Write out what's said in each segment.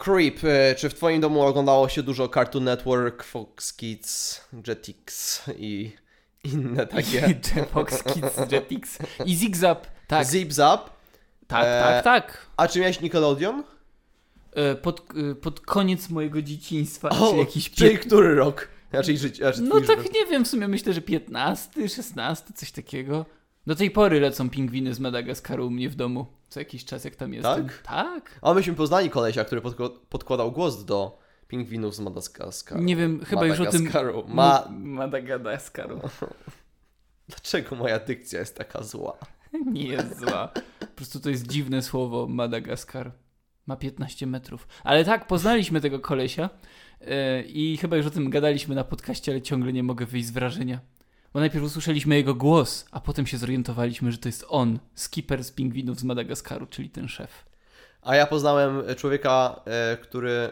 Creep, e, czy w twoim domu oglądało się dużo Cartoon Network, Fox Kids, Jetix i inne takie? Fox Kids, Jetix i Zigzap. Tak, Zip Zap. tak, E, tak, tak. A czy miałeś Nickelodeon? E, Pod, e, pod koniec mojego dzieciństwa, O, czyli jakiś czyli który rok? Raczej życie. Raczej No twój tak nie wiem, w sumie myślę, że 15, 16, coś takiego. Do tej pory lecą pingwiny z Madagaskaru u mnie w domu. Co jakiś czas, jak tam jestem. Tak? Tak? A myśmy poznali kolesia, który podkła- podkładał głos do pingwinów z Madagaskaru. Nie wiem, chyba już o tym... Madagaskaru. Ma... Ma... Madagaskaru. Dlaczego moja dykcja jest taka zła? Nie jest zła. Po prostu to jest dziwne słowo Madagaskar. Ma 15 metrów. Ale tak, poznaliśmy tego kolesia e, i chyba już o tym gadaliśmy na podcaście, ale ciągle nie mogę wyjść z wrażenia. Bo najpierw usłyszeliśmy jego głos, a potem się zorientowaliśmy, że to jest on, skipper z pingwinów z Madagaskaru, czyli ten szef. A ja poznałem człowieka, e, który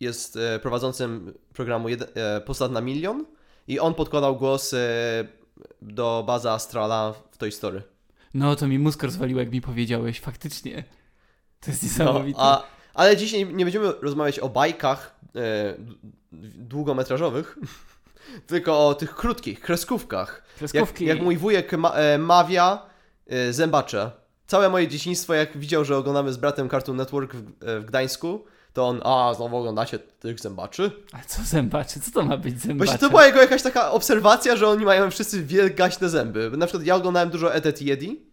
jest e, prowadzącym programu e, Postać na milion i on podkładał głos e, do Baza Astrala w Toy Story. No to mi mózg rozwalił, jak mi powiedziałeś, faktycznie. To jest niesamowite. No, a, ale dzisiaj nie będziemy rozmawiać o bajkach e, długometrażowych, tylko o tych krótkich, kreskówkach. Jak, Kreskówki. jak mój wujek ma, e, mawia e, zębacze. Całe moje dzieciństwo, jak widział, że oglądamy z bratem Cartoon Network w, e, w Gdańsku, to on, a znowu oglądacie tych zębaczy? A co zębaczy? Co to ma być zębacze? Właśnie to była jego jakaś taka obserwacja, że oni mają wszyscy wielgaśne zęby. Na przykład ja oglądałem dużo Edet Yedi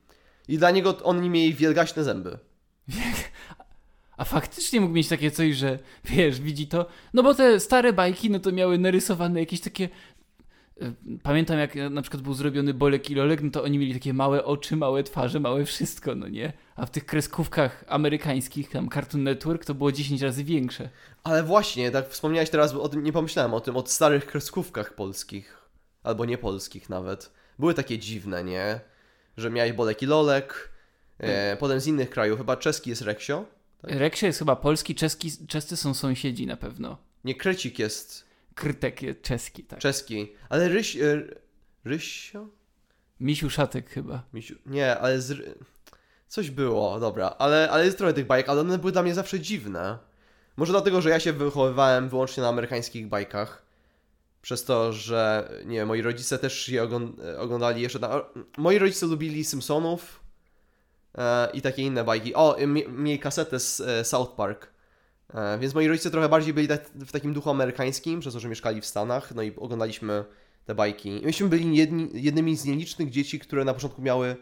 i dla niego oni mieli wielgaśne zęby. A faktycznie mógł mieć takie coś, że wiesz, widzi to. No bo te stare bajki, no to miały narysowane jakieś takie. e, Pamiętam, jak na przykład był zrobiony Bolek i Lolek, no to oni mieli takie małe oczy, małe twarze, małe wszystko, no nie? A w tych kreskówkach amerykańskich, tam Cartoon Network, to było 10 razy większe. Ale właśnie, tak wspomniałeś teraz, o tym nie pomyślałem o tym, o starych kreskówkach polskich. Albo nie polskich nawet. Były takie dziwne, nie? Że miałeś Bolek i Lolek. E, potem z innych krajów, chyba czeski jest Reksio. Tak. Reksie jest chyba polski, czeski, czescy są sąsiedzi na pewno. Nie, Krecik jest Krtek jest czeski, tak. czeski. Ale Ryś... E, Rysio? Misiu Szatek chyba. Misiu, nie, ale z... Coś było, dobra. Ale, ale jest trochę tych bajek, ale one były dla mnie zawsze dziwne. Może dlatego, że ja się wychowywałem wyłącznie na amerykańskich bajkach. Przez to, że nie moi rodzice też je ogląd- oglądali jeszcze. Na... Moi rodzice lubili Simpsonów i takie inne bajki. O, mi- mieli kasetę z e, South Park. E, więc moi rodzice trochę bardziej byli tak, w takim duchu amerykańskim, przez to, że mieszkali w Stanach. No i oglądaliśmy te bajki. Myśmy byli jedni, jednymi z nielicznych dzieci, które na początku miały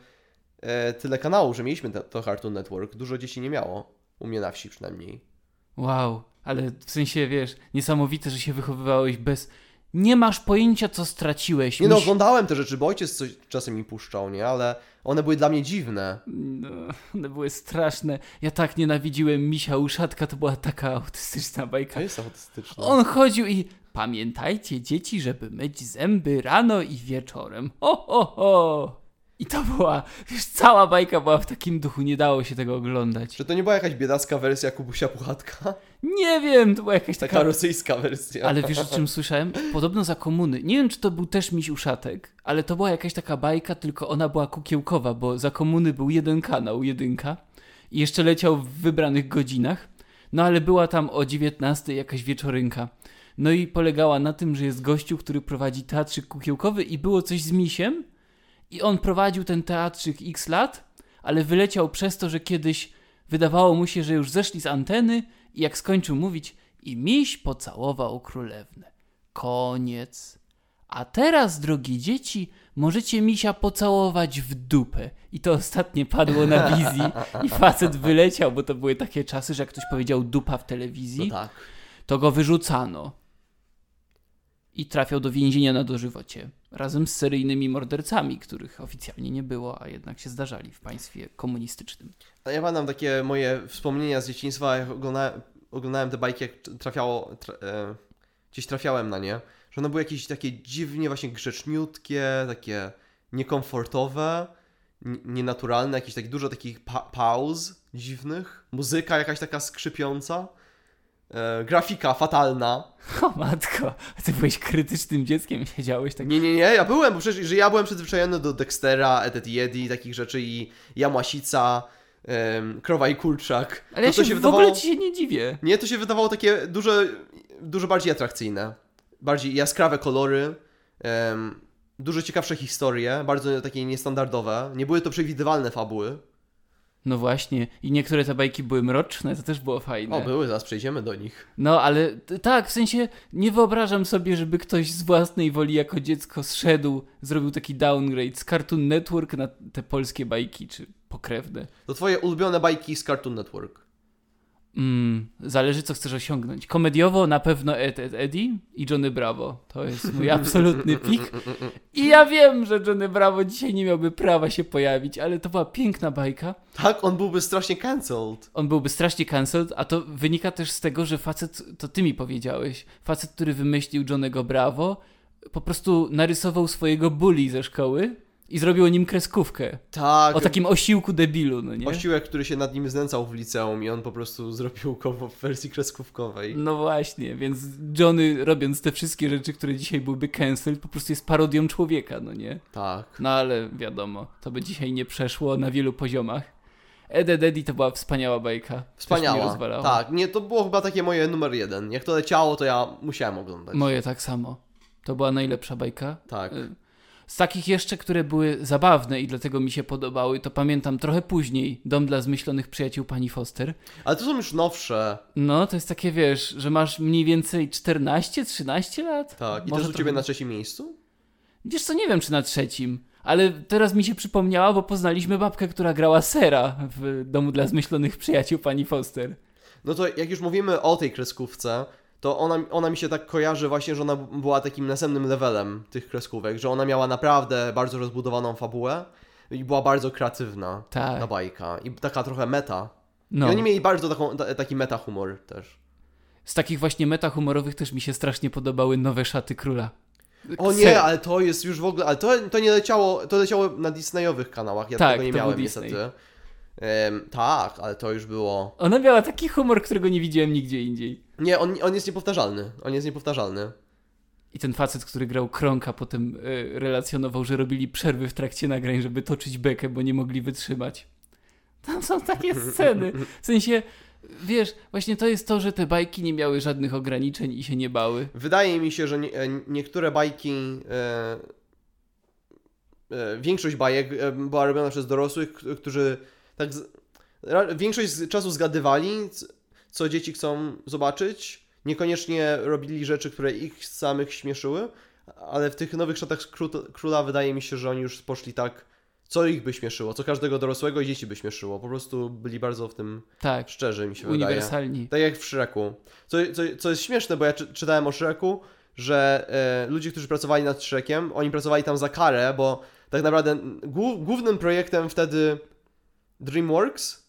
e, tyle kanałów, że mieliśmy to Cartoon Network. Dużo dzieci nie miało. U mnie na wsi przynajmniej. Wow, ale w sensie, wiesz, niesamowite, że się wychowywałeś bez... Nie masz pojęcia, co straciłeś. Nie no, Miś- oglądałem te rzeczy, bo ojciec coś czasem mi puszczał, nie? Ale one były dla mnie dziwne. No, one były straszne. Ja tak nienawidziłem misia uszatka, to była taka autystyczna bajka. jest autystyczne. On chodził i pamiętajcie dzieci, żeby myć zęby rano i wieczorem. Ho, ho, ho. I to była, wiesz, cała bajka była w takim duchu, nie dało się tego oglądać. Czy to nie była jakaś biedacka wersja Kubusia Puchatka? Nie wiem, to była jakaś Taka taka... rosyjska wersja. Ale wiesz o czym słyszałem? Podobno za komuny. Nie wiem, czy to był też miś uszatek, ale to była jakaś taka bajka, tylko ona była kukiełkowa, bo za komuny był jeden kanał, jedynka i jeszcze leciał w wybranych godzinach. No ale była tam o 19 jakaś wieczorynka. No i polegała na tym, że jest gościu, który prowadzi teatrzyk kukiełkowy i było coś z misiem i on prowadził ten teatrzyk x lat, ale wyleciał przez to, że kiedyś wydawało mu się, że już zeszli z anteny i jak skończył mówić i miś pocałował królewnę. Koniec. A teraz, drogie dzieci, możecie misia pocałować w dupę. I to ostatnie padło na wizji i facet wyleciał, bo to były takie czasy, że jak ktoś powiedział dupa w telewizji, No tak. to go wyrzucano. I trafiał do więzienia na dożywocie. Razem z seryjnymi mordercami, których oficjalnie nie było, a jednak się zdarzali w państwie komunistycznym. A ja pamiętam takie moje wspomnienia z dzieciństwa, jak oglądałem, oglądałem te bajki, jak trafiało, tra, e, gdzieś trafiałem na nie, że one były jakieś takie dziwnie właśnie grzeczniutkie, takie niekomfortowe, nienaturalne, jakieś takie dużo takich pa pauz dziwnych, muzyka jakaś taka skrzypiąca, e, grafika fatalna. O matko, ty byłeś krytycznym dzieckiem, siedziałeś tak... Nie, nie, nie, ja byłem, bo przecież że ja byłem przyzwyczajony do Dextera, Edet Yedi, takich rzeczy i Jamasica, em, Krowa i Kurczak. Ale ja to, to się, w wydawało... ogóle ci się nie dziwię. Nie, to się wydawało takie dużo, dużo bardziej atrakcyjne. Bardziej jaskrawe kolory, em, dużo ciekawsze historie, bardzo takie niestandardowe. Nie były to przewidywalne fabuły. No właśnie. I niektóre te bajki były mroczne, to też było fajne. O, były, zaraz przejdziemy do nich. No, ale tak, w sensie nie wyobrażam sobie, żeby ktoś z własnej woli jako dziecko zszedł, zrobił taki downgrade z Cartoon Network na te polskie bajki, czy pokrewne. To twoje ulubione bajki z Cartoon Network. Mm, zależy, co chcesz osiągnąć. Komediowo na pewno Ed, Ed Eddie i Johnny Bravo. To jest mój absolutny pik. I ja wiem, że Johnny Bravo dzisiaj nie miałby prawa się pojawić, ale to była piękna bajka. Tak, on byłby strasznie cancelled. On byłby strasznie cancelled, a to wynika też z tego, że facet, to ty mi powiedziałeś, facet, który wymyślił Johnnego Bravo, po prostu narysował swojego bully ze szkoły i zrobił o nim kreskówkę. Tak. O takim osiłku debilu, no nie? Osiłek, który się nad nim znęcał w liceum i on po prostu zrobił go w wersji kreskówkowej. No właśnie, więc Johnny robiąc te wszystkie rzeczy, które dzisiaj byłyby cancel, po prostu jest parodią człowieka, no nie? Tak. No ale wiadomo, to by dzisiaj nie przeszło na wielu poziomach. Ed, Ed, Eddie to była wspaniała bajka. Wspaniała. Tak, nie, to było chyba takie moje numer jeden. Jak to leciało, to ja musiałem oglądać. Moje tak samo. To była najlepsza bajka. Tak. Y, Z takich jeszcze, które były zabawne i dlatego mi się podobały, to pamiętam trochę później Dom dla zmyślonych przyjaciół pani Foster. Ale to są już nowsze. No, to jest takie, wiesz, że masz mniej więcej 14-13 lat? Tak. I Może też u trochę- ciebie na trzecim miejscu? Wiesz co, nie wiem czy na trzecim, ale teraz mi się przypomniała, bo poznaliśmy babkę, która grała Sera w Domu dla zmyślonych przyjaciół pani Foster. No to jak już mówimy o tej kreskówce, to ona, ona mi się tak kojarzy właśnie, że ona była takim następnym levelem tych kreskówek, że ona miała naprawdę bardzo rozbudowaną fabułę i była bardzo kreatywna Tak. ta bajka i taka trochę meta. No, I oni mieli bardzo taką, ta, taki meta humor też. z takich właśnie metahumorowych też mi się strasznie podobały nowe szaty króla. O nie, ale to jest już w ogóle, ale to, to nie leciało, to leciało na Disneyowych kanałach, ja Tak, tego nie miałem niestety. Em, tak, ale to już było... Ona miała taki humor, którego nie widziałem nigdzie indziej. Nie, on, on jest niepowtarzalny, on jest niepowtarzalny. I ten facet, który grał Kronka, potem y, relacjonował, że robili przerwy w trakcie nagrań, żeby toczyć bekę, bo nie mogli wytrzymać. Tam są takie sceny. W sensie, wiesz, właśnie to jest to, że te bajki nie miały żadnych ograniczeń i się nie bały. Wydaje mi się, że nie, e, niektóre bajki, e, większość bajek była robiona przez dorosłych, którzy tak z, większość z czasu zgadywali, co dzieci chcą zobaczyć. Niekoniecznie robili rzeczy, które ich samych śmieszyły, ale w tych nowych szatach króla wydaje mi się, że oni już poszli tak, co ich by śmieszyło, co każdego dorosłego i dzieci by śmieszyło. Po prostu byli bardzo w tym Tak, szczerzy, mi się wydaje. uniwersalni. Tak jak w Shreku. Co, co, co jest śmieszne, bo ja czy, czytałem o Shreku, że e, ludzie, którzy pracowali nad Shrekiem, oni pracowali tam za karę, bo tak naprawdę głó- głównym projektem wtedy DreamWorks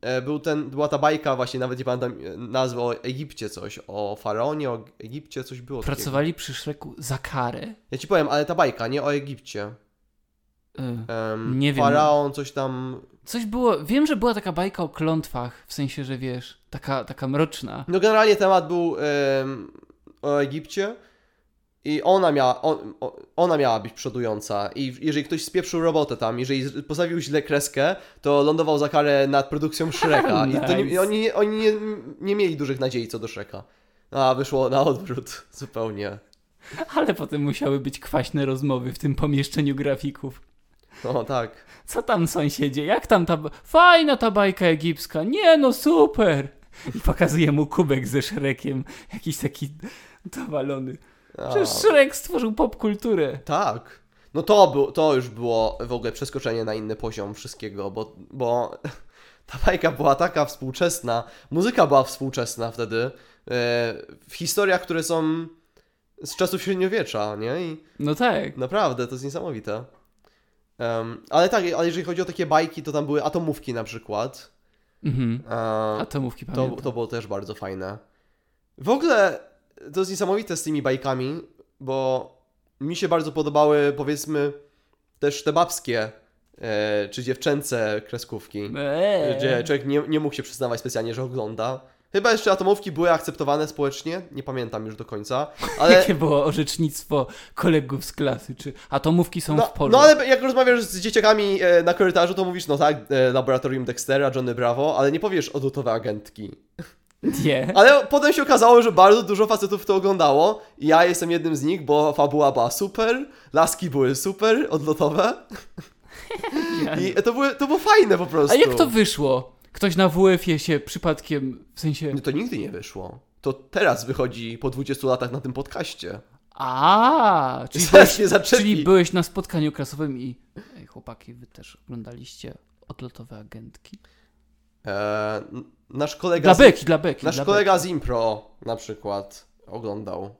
e, był ten, była ta bajka właśnie, nawet nie pamiętam e, nazwy, o Egipcie coś, o Faraonie, o Egipcie, coś było takiego. Pracowali przy Szreku za karę. Ja ci powiem, ale ta bajka, nie o Egipcie. Em, Nie wiem. Faraon, coś tam... Coś było, wiem, że była taka bajka o klątwach, w sensie, że wiesz, taka, taka mroczna. No generalnie temat był o Egipcie i ona miała, on, o- ona miała być przodująca i jeżeli ktoś spieprzył robotę tam, jeżeli postawił źle kreskę, to lądował za karę nad produkcją Shreka i to nie, Nice. i oni, nie- oni nie, nie mieli dużych nadziei co do Shreka. A wyszło na odwrót zupełnie. Ale potem musiały być kwaśne rozmowy w tym pomieszczeniu grafików. No tak. Co tam sąsiedzie? Jak tam ta... Fajna ta bajka egipska. Nie no, super! I pokazuje mu kubek ze Szrekiem. Jakiś taki dowalony. Przecież Szrek stworzył popkulturę. tak. No to, był, to już było w ogóle przeskoczenie na inny poziom wszystkiego, bo, bo ta bajka była taka współczesna, muzyka była współczesna wtedy, e, w historiach, które są z czasów średniowiecza, nie? I No tak. naprawdę, to jest niesamowite. Em, ale tak, ale jeżeli chodzi o takie bajki, to tam były atomówki na przykład. Mhm. Atomówki to, pamiętam. to było też bardzo fajne. W ogóle to jest niesamowite z tymi bajkami, bo mi się bardzo podobały, powiedzmy, też te babskie e, czy dziewczęce kreskówki, Eee. gdzie człowiek nie, nie mógł się przyznawać specjalnie, że ogląda. Chyba jeszcze atomówki były akceptowane społecznie, nie pamiętam już do końca, ale... Jakie było orzecznictwo kolegów z klasy? Czy atomówki są No, w polu? no ale jak rozmawiasz z dzieciakami e, na korytarzu, to mówisz, no tak, e, laboratorium Dextera, Johnny Bravo, ale nie powiesz odlotowe agentki. Nie. Ale potem się okazało, że bardzo dużo facetów to oglądało i ja jestem jednym z nich, bo fabuła była super, laski były super, odlotowe i to, były, to było fajne po prostu. A jak to wyszło? Ktoś na WF-ie się przypadkiem, w sensie... No to nigdy nie wyszło. To teraz wychodzi po 20 latach na tym podcaście. A, czyli, Zaraz zaczepi. czyli byłeś na spotkaniu klasowym i... Ej, chłopaki, wy też oglądaliście odlotowe agentki? E, nasz kolega, Dla z, Beki, dla Beki. nasz dla kolega z Impro na przykład oglądał.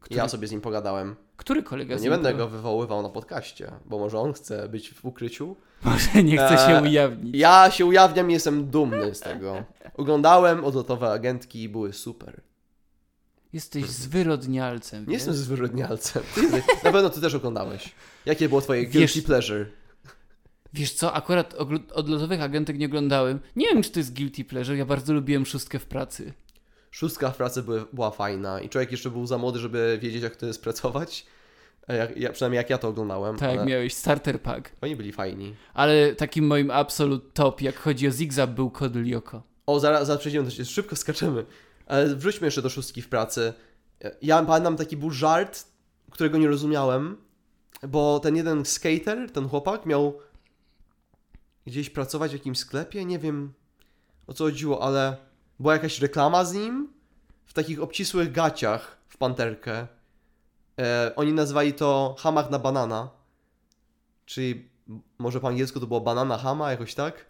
Który- Ja sobie z nim pogadałem. Beki. Który kolega No z nie będę go wywoływał na podcaście, bo może on chce być w ukryciu. Może nie chce się Eee, ujawnić. Ja się ujawniam i jestem dumny z tego. Oglądałem odlotowe agentki i były super. Jesteś zwyrodnialcem, Nie wiesz? jestem zwyrodnialcem. Ty jesteś- Na pewno ty też oglądałeś. Jakie było twoje Wiesz- guilty pleasure? Wiesz co, akurat odlotowych agentek nie oglądałem. Nie wiem, czy to jest guilty pleasure, ja bardzo lubiłem szóstkę w pracy. Szóstka w pracy były, była fajna i człowiek jeszcze był za młody, żeby wiedzieć jak to jest pracować. A Jak, ja, przynajmniej jak ja to oglądałem. Tak, ale miałeś starter pack. Oni byli fajni. Ale takim moim absolute top, jak chodzi o Zigzag, był Kod Lyoko. O, zaraz, zaraz przejdziemy, do, szybko skaczemy. Ale wróćmy jeszcze do szóstki w pracy. Ja pamiętam taki był żart, którego nie rozumiałem, bo ten jeden skater, ten chłopak miał gdzieś pracować w jakimś sklepie, nie wiem o co chodziło, ale była jakaś reklama z nim w takich obcisłych gaciach w panterkę. E, oni nazwali to hamak na banana, czyli może po angielsku to było banana hama, jakoś tak.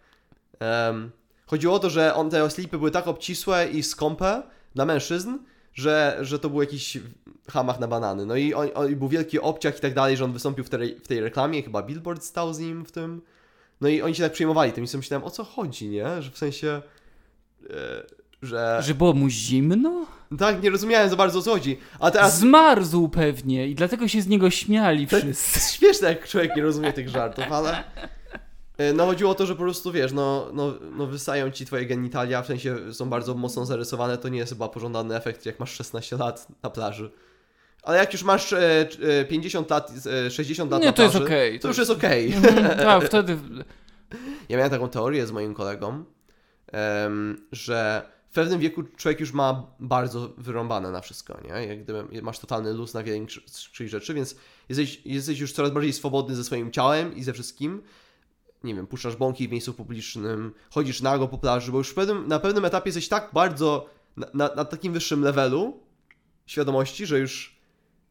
Em, chodziło o to, że on, te slipy były tak obcisłe i skąpe dla mężczyzn, że, że to był jakiś hamach na banany. No i, on, on, był wielki obciach i tak dalej, że on wystąpił w tej, w tej reklamie, chyba Billboard stał z nim w tym. No i oni się tak przejmowali tym i sobie myślałem, o co chodzi, nie? Że w sensie, e, że... Że było mu zimno? Tak, nie rozumiałem za bardzo o co chodzi. A teraz... Zmarzł pewnie i dlatego się z niego śmiali To wszyscy. jest śmieszne, jak człowiek nie rozumie tych żartów, ale... e, No chodziło o to, że po prostu wiesz, no, no, no wystają ci twoje genitalia, w sensie są bardzo mocno zarysowane, to nie jest chyba pożądany efekt, jak masz 16 lat na plaży. Ale jak już masz e, e, 50 lat, e, 60 lat Nie, na to jest plaży, okej. to już jest okej. Mhm, Tak, wtedy... Ja miałem taką teorię z moim kolegą, że w pewnym wieku człowiek już ma bardzo wyrąbane na wszystko, nie? Jak gdyby masz totalny luz na większej rzeczy, więc jesteś, jesteś już coraz bardziej swobodny ze swoim ciałem i ze wszystkim. Nie wiem, puszczasz bąki w miejscu publicznym, chodzisz nago po plaży, bo już pewnym, na pewnym etapie jesteś tak bardzo na, na, na takim wyższym levelu świadomości, że już,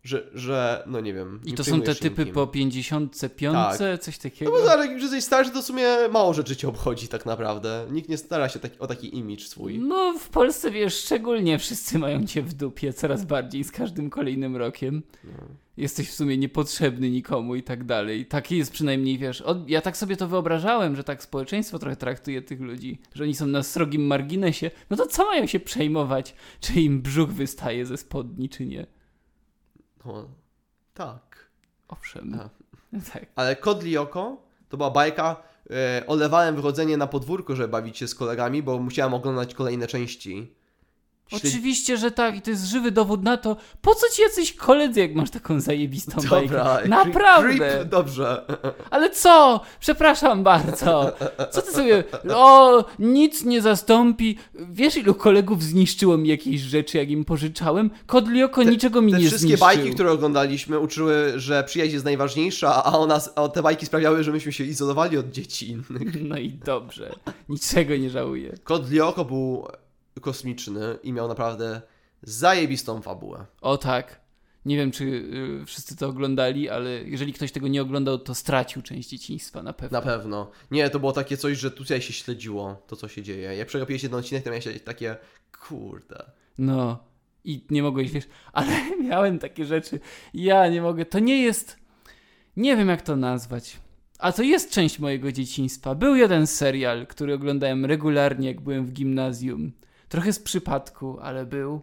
że, że no nie wiem. I nie to są te typy nikim. po 55, Tak. coś No takiego. bo zaraz, jak już jesteś starszy, to w sumie mało rzeczy cię obchodzi tak naprawdę. Nikt nie stara się taki, o taki image swój. No, w Polsce wiesz, szczególnie wszyscy mają cię w dupie coraz bardziej z każdym kolejnym rokiem. No. Jesteś w sumie niepotrzebny nikomu i tak dalej. Taki jest przynajmniej, wiesz, od, ja tak sobie to wyobrażałem, że tak społeczeństwo trochę traktuje tych ludzi, że oni są na srogim marginesie. No to co mają się przejmować, czy im brzuch wystaje ze spodni, czy nie? Tak. Owszem. A. Tak. Ale Kod Lyoko to była bajka. E, olewałem wychodzenie na podwórko, żeby bawić się z kolegami, bo musiałem oglądać kolejne części. Oczywiście, że tak, i to jest żywy dowód na to, po co ci jacyś koledzy, jak masz taką zajebistą Dobra, bajkę. Naprawdę. Creep, dobrze. Ale co? Przepraszam bardzo. Co ty sobie... O, nic nie zastąpi. Wiesz, ilu kolegów zniszczyło mi jakieś rzeczy, jak im pożyczałem? Kod Lyoko niczego mi Te nie wszystkie zniszczył. bajki, które oglądaliśmy, uczyły, że przyjaźń jest najważniejsza, a, ona, a te bajki sprawiały, że myśmy się izolowali od dzieci innych. No i dobrze. Niczego nie żałuję. Kod Lyoko był kosmiczny i miał naprawdę zajebistą fabułę. O tak. Nie wiem, czy y, wszyscy to oglądali, ale jeżeli ktoś tego nie oglądał, to stracił część dzieciństwa na pewno. Na pewno. Nie, to było takie coś, że tutaj się śledziło to, co się dzieje. Jak przegapiłeś jeden odcinek, to miałeś takie, kurde. No. I nie mogłeś, wiesz, ale miałem takie rzeczy. Ja nie mogę. To nie jest. Nie wiem, jak to nazwać. A to jest część mojego dzieciństwa. Był jeden serial, który oglądałem regularnie, jak byłem w gimnazjum. Trochę z przypadku, ale był.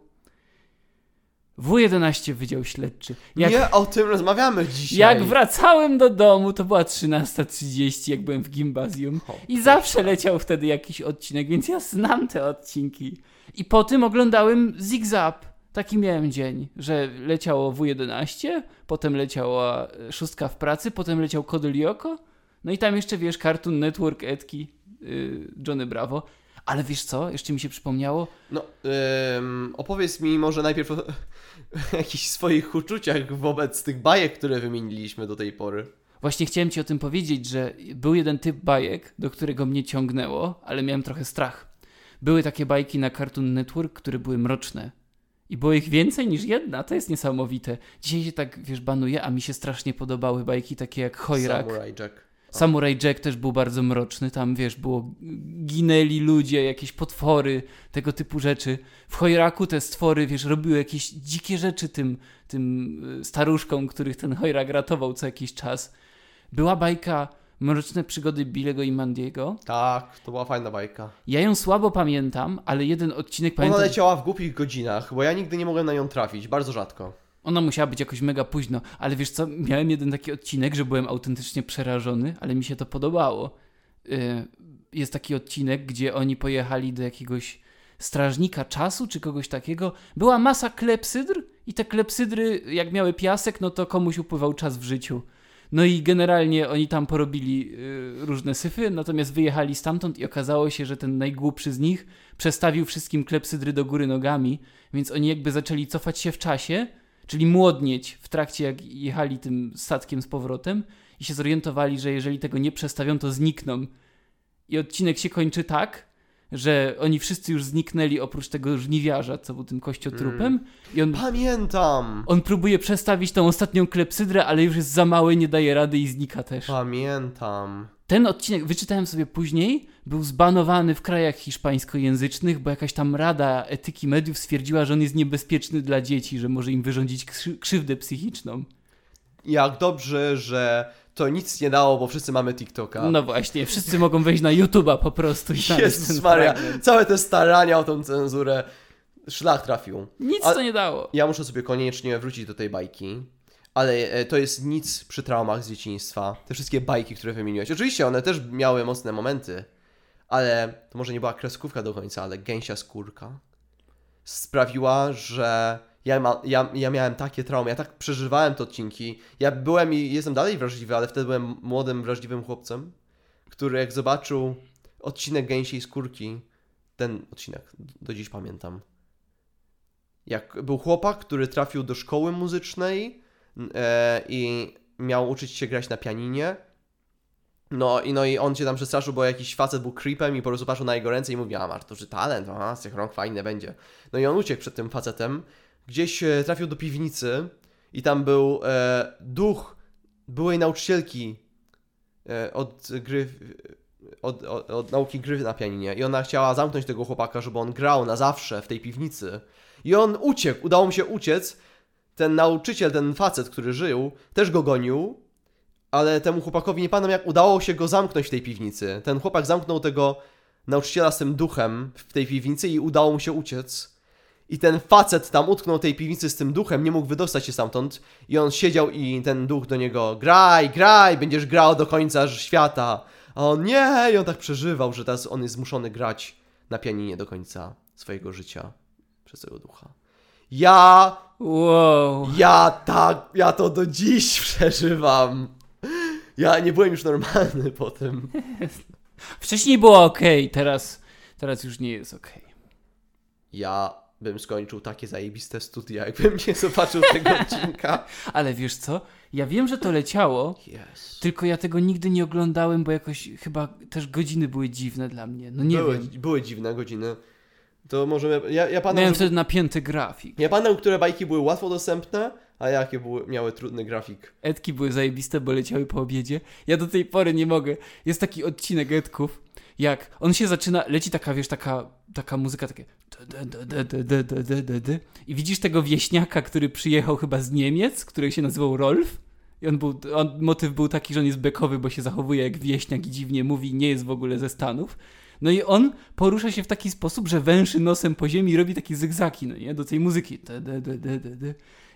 W11 Wydział Śledczy. Jak, Nie o tym rozmawiamy dzisiaj. jak wracałem do domu, to była 13.30, jak byłem w gimnazjum. O, I zawsze leciał wtedy jakiś odcinek, więc ja znam te odcinki. I po tym oglądałem Zigzag. Taki miałem dzień, że leciało W11, potem leciała e, szóstka w pracy, potem leciał Kodolioko, no i tam jeszcze, wiesz, Cartoon Network, Edki, yy, Johnny Bravo. Ale wiesz co, jeszcze mi się przypomniało, No, ym, opowiedz mi może najpierw o jakichś swoich uczuciach wobec tych bajek, które wymieniliśmy do tej pory. Właśnie chciałem ci o tym powiedzieć, że był jeden typ bajek, do którego mnie ciągnęło, ale miałem trochę strach. Były takie bajki na Cartoon Network, które były mroczne. I było ich więcej niż jedna, to jest niesamowite. Dzisiaj się tak, wiesz, banuje, a mi się strasznie podobały bajki takie jak Chojrak. Samurai Jack. Samurai Jack też był bardzo mroczny, tam wiesz, było ginęli ludzie, jakieś potwory, tego typu rzeczy. W Chojraku te stwory, wiesz, robiły jakieś dzikie rzeczy tym, tym y, staruszkom, których ten Chojrak ratował co jakiś czas. Była bajka Mroczne przygody Billego i Mandiego. Tak, to była fajna bajka. Ja ją słabo pamiętam, ale jeden odcinek Ona pamiętam. leciała w głupich godzinach, bo ja nigdy nie mogłem na nią trafić, bardzo rzadko. Ona musiała być jakoś mega późno, ale wiesz co, miałem jeden taki odcinek, że byłem autentycznie przerażony, ale mi się to podobało. Yy, Jest taki odcinek, gdzie oni pojechali do jakiegoś strażnika czasu, czy kogoś takiego. Była masa klepsydr i te klepsydry, jak miały piasek, no to komuś upływał czas w życiu. No i generalnie oni tam porobili yy, różne syfy, natomiast wyjechali stamtąd i okazało się, że ten najgłupszy z nich przestawił wszystkim klepsydry do góry nogami, więc oni jakby zaczęli cofać się w czasie, czyli młodnieć w trakcie jak jechali tym statkiem z powrotem i się zorientowali, że jeżeli tego nie przestawią, to znikną. I odcinek się kończy tak, że oni wszyscy już zniknęli oprócz tego żniwiarza, co był tym kościotrupem i on, Pamiętam! on próbuje przestawić tą ostatnią klepsydrę, ale już jest za mały, nie daje rady i znika też. Pamiętam. Ten odcinek, wyczytałem sobie później, był zbanowany w krajach hiszpańskojęzycznych, bo jakaś tam rada etyki mediów stwierdziła, że on jest niebezpieczny dla dzieci, że może im wyrządzić krzy- krzywdę psychiczną. Jak dobrze, że to nic nie dało, bo wszyscy mamy TikToka. No właśnie, wszyscy mogą wejść na YouTube'a po prostu i Jezus Maria, fragment. całe te starania o tą cenzurę szlak trafił. Nic Ale- to nie dało. Ja muszę sobie koniecznie wrócić do tej bajki, ale e, to jest nic przy traumach z dzieciństwa. Te wszystkie bajki, które wymieniłeś. Oczywiście one też miały mocne momenty, ale to może nie była kreskówka do końca, ale gęsia skórka sprawiła, że ja, ma, ja, ja miałem takie traumy, ja tak przeżywałem te odcinki. Ja byłem i jestem dalej wrażliwy, ale wtedy byłem młodym, wrażliwym chłopcem, który jak zobaczył odcinek gęsiej skórki, ten odcinek do dziś pamiętam. Jak był chłopak, który trafił do szkoły muzycznej i miał uczyć się grać na pianinie. No i, no i on się tam przestraszył, bo jakiś facet był creepem i po prostu patrzył na jego ręce i mówił, a masz duży talent, a z tych rąk fajne będzie. No i on uciekł przed tym facetem, gdzieś e, trafił do piwnicy i tam był e, duch byłej nauczycielki e, od gry, od, od, od nauki gry na pianinie i ona chciała zamknąć tego chłopaka, żeby on grał na zawsze w tej piwnicy. I on uciekł, udało mu się uciec. Ten nauczyciel, ten facet, który żył, też go gonił, ale temu chłopakowi nie pamiętam jak udało się go zamknąć w tej piwnicy. Ten chłopak zamknął tego nauczyciela z tym duchem w tej piwnicy i udało mu się uciec. I ten facet tam utknął tej piwnicy z tym duchem, nie mógł wydostać się stamtąd. I on siedział i ten duch do niego graj, graj, będziesz grał do końca świata. A on nie, i on tak przeżywał, że teraz on jest zmuszony grać na pianinie do końca swojego życia przez tego ducha. Ja, Wow. ja tak, ja to do dziś przeżywam. Ja nie byłem już normalny po tym. Wcześniej było ok, teraz, teraz już nie jest ok. Ja bym skończył takie zajebiste studia, jakbym nie zobaczył tego odcinka. Ale wiesz co? Ja wiem, że to leciało, Yes. tylko ja tego nigdy nie oglądałem, bo jakoś chyba też godziny były dziwne dla mnie. No nie były, wiem. były dziwne godziny. To możemy. Ja, ja pamiętam, Miałem wtedy napięty grafik. Ja pamiętam, które bajki były łatwo dostępne, a jakie były, miały trudny grafik. Edki były zajebiste, bo leciały po obiedzie. Ja do tej pory nie mogę. Jest taki odcinek Edków, jak on się zaczyna, leci taka, wiesz, taka, taka muzyka, takie i widzisz tego wieśniaka, który przyjechał chyba z Niemiec, który się nazywał Rolf i on był, on, motyw był taki, że on jest bekowy, bo się zachowuje jak wieśniak i dziwnie mówi, nie jest w ogóle ze Stanów no i on porusza się w taki sposób, że węszy nosem po ziemi i robi takie zygzaki, no nie, do tej muzyki.